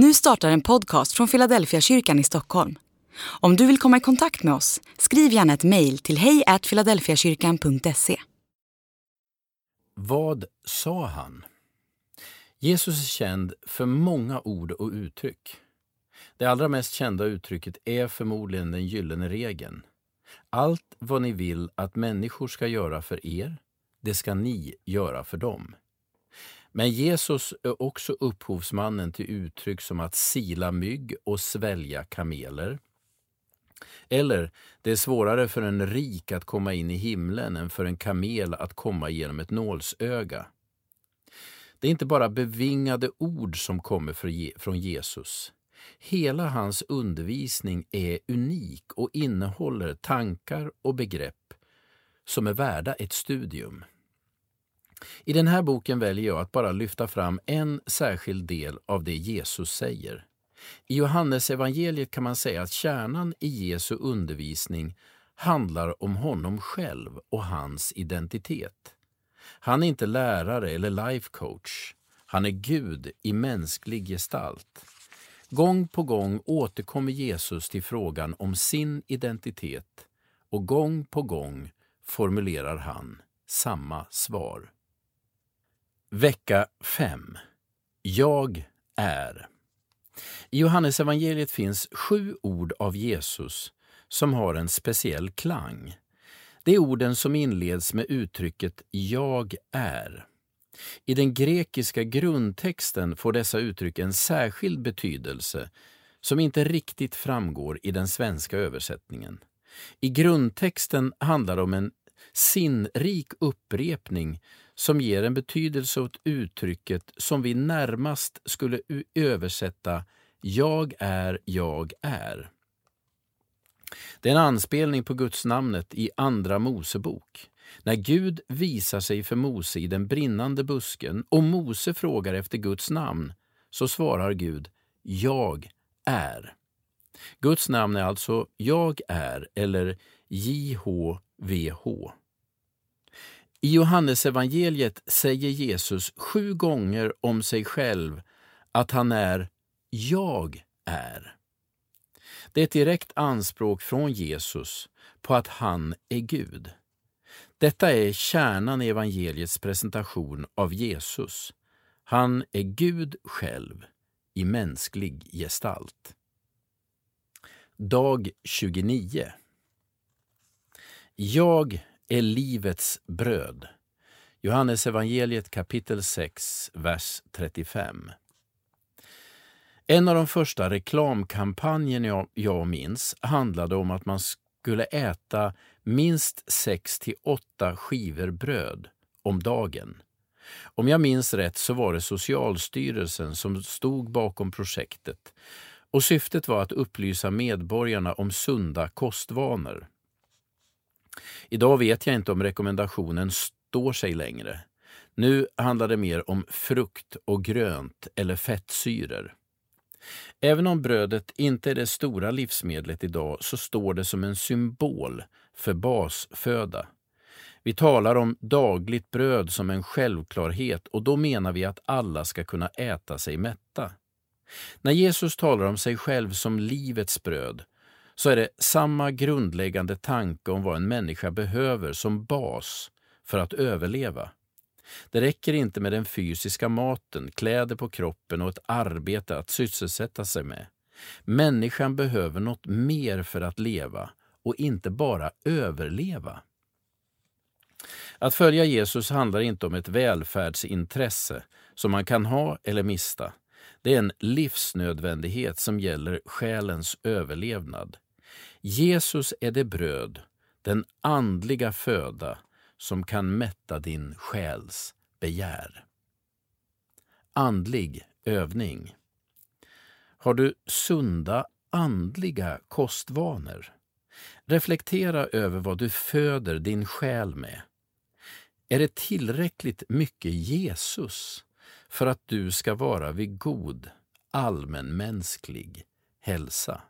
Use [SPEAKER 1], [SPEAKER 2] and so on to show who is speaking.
[SPEAKER 1] Nu startar en podcast från Philadelphia kyrkan i Stockholm. Om du vill komma i kontakt med oss, skriv gärna ett mejl till hejfiladelfiakyrkan.se.
[SPEAKER 2] Vad sa han? Jesus är känd för många ord och uttryck. Det allra mest kända uttrycket är förmodligen den gyllene regeln. Allt vad ni vill att människor ska göra för er, det ska ni göra för dem. Men Jesus är också upphovsmannen till uttryck som att sila mygg och svälja kameler. Eller, det är svårare för en rik att komma in i himlen än för en kamel att komma genom ett nålsöga. Det är inte bara bevingade ord som kommer från Jesus. Hela hans undervisning är unik och innehåller tankar och begrepp som är värda ett studium. I den här boken väljer jag att bara lyfta fram en särskild del av det Jesus säger. I Johannesevangeliet kan man säga att kärnan i Jesu undervisning handlar om honom själv och hans identitet. Han är inte lärare eller life coach. Han är Gud i mänsklig gestalt. Gång på gång återkommer Jesus till frågan om sin identitet och gång på gång formulerar han samma svar. Vecka 5. Jag är. I Johannesevangeliet finns sju ord av Jesus som har en speciell klang. Det är orden som inleds med uttrycket ”jag är”. I den grekiska grundtexten får dessa uttryck en särskild betydelse som inte riktigt framgår i den svenska översättningen. I grundtexten handlar det om en sinnrik upprepning som ger en betydelse åt uttrycket som vi närmast skulle översätta ”jag är, jag är”. Det är en anspelning på Guds namnet i Andra Mosebok. När Gud visar sig för Mose i den brinnande busken och Mose frågar efter Guds namn, så svarar Gud ”Jag är”. Guds namn är alltså ”Jag är” eller JHVH. I Johannesevangeliet säger Jesus sju gånger om sig själv att han är ”Jag är”. Det är ett direkt anspråk från Jesus på att han är Gud. Detta är kärnan i evangeliets presentation av Jesus. Han är Gud själv i mänsklig gestalt. Dag 29 Jag är livets bröd. Johannes evangeliet kapitel 6, vers 35. En av de första reklamkampanjerna jag minns handlade om att man skulle äta minst 6 till 8 skivor bröd om dagen. Om jag minns rätt så var det Socialstyrelsen som stod bakom projektet och syftet var att upplysa medborgarna om sunda kostvanor. Idag vet jag inte om rekommendationen står sig längre. Nu handlar det mer om frukt och grönt eller fettsyror. Även om brödet inte är det stora livsmedlet idag så står det som en symbol för basföda. Vi talar om dagligt bröd som en självklarhet och då menar vi att alla ska kunna äta sig mätta. När Jesus talar om sig själv som livets bröd så är det samma grundläggande tanke om vad en människa behöver som bas för att överleva. Det räcker inte med den fysiska maten, kläder på kroppen och ett arbete att sysselsätta sig med. Människan behöver något mer för att leva och inte bara överleva. Att följa Jesus handlar inte om ett välfärdsintresse som man kan ha eller mista. Det är en livsnödvändighet som gäller själens överlevnad. Jesus är det bröd, den andliga föda, som kan mätta din själs begär. Andlig övning. Har du sunda andliga kostvanor? Reflektera över vad du föder din själ med. Är det tillräckligt mycket Jesus för att du ska vara vid god allmänmänsklig hälsa?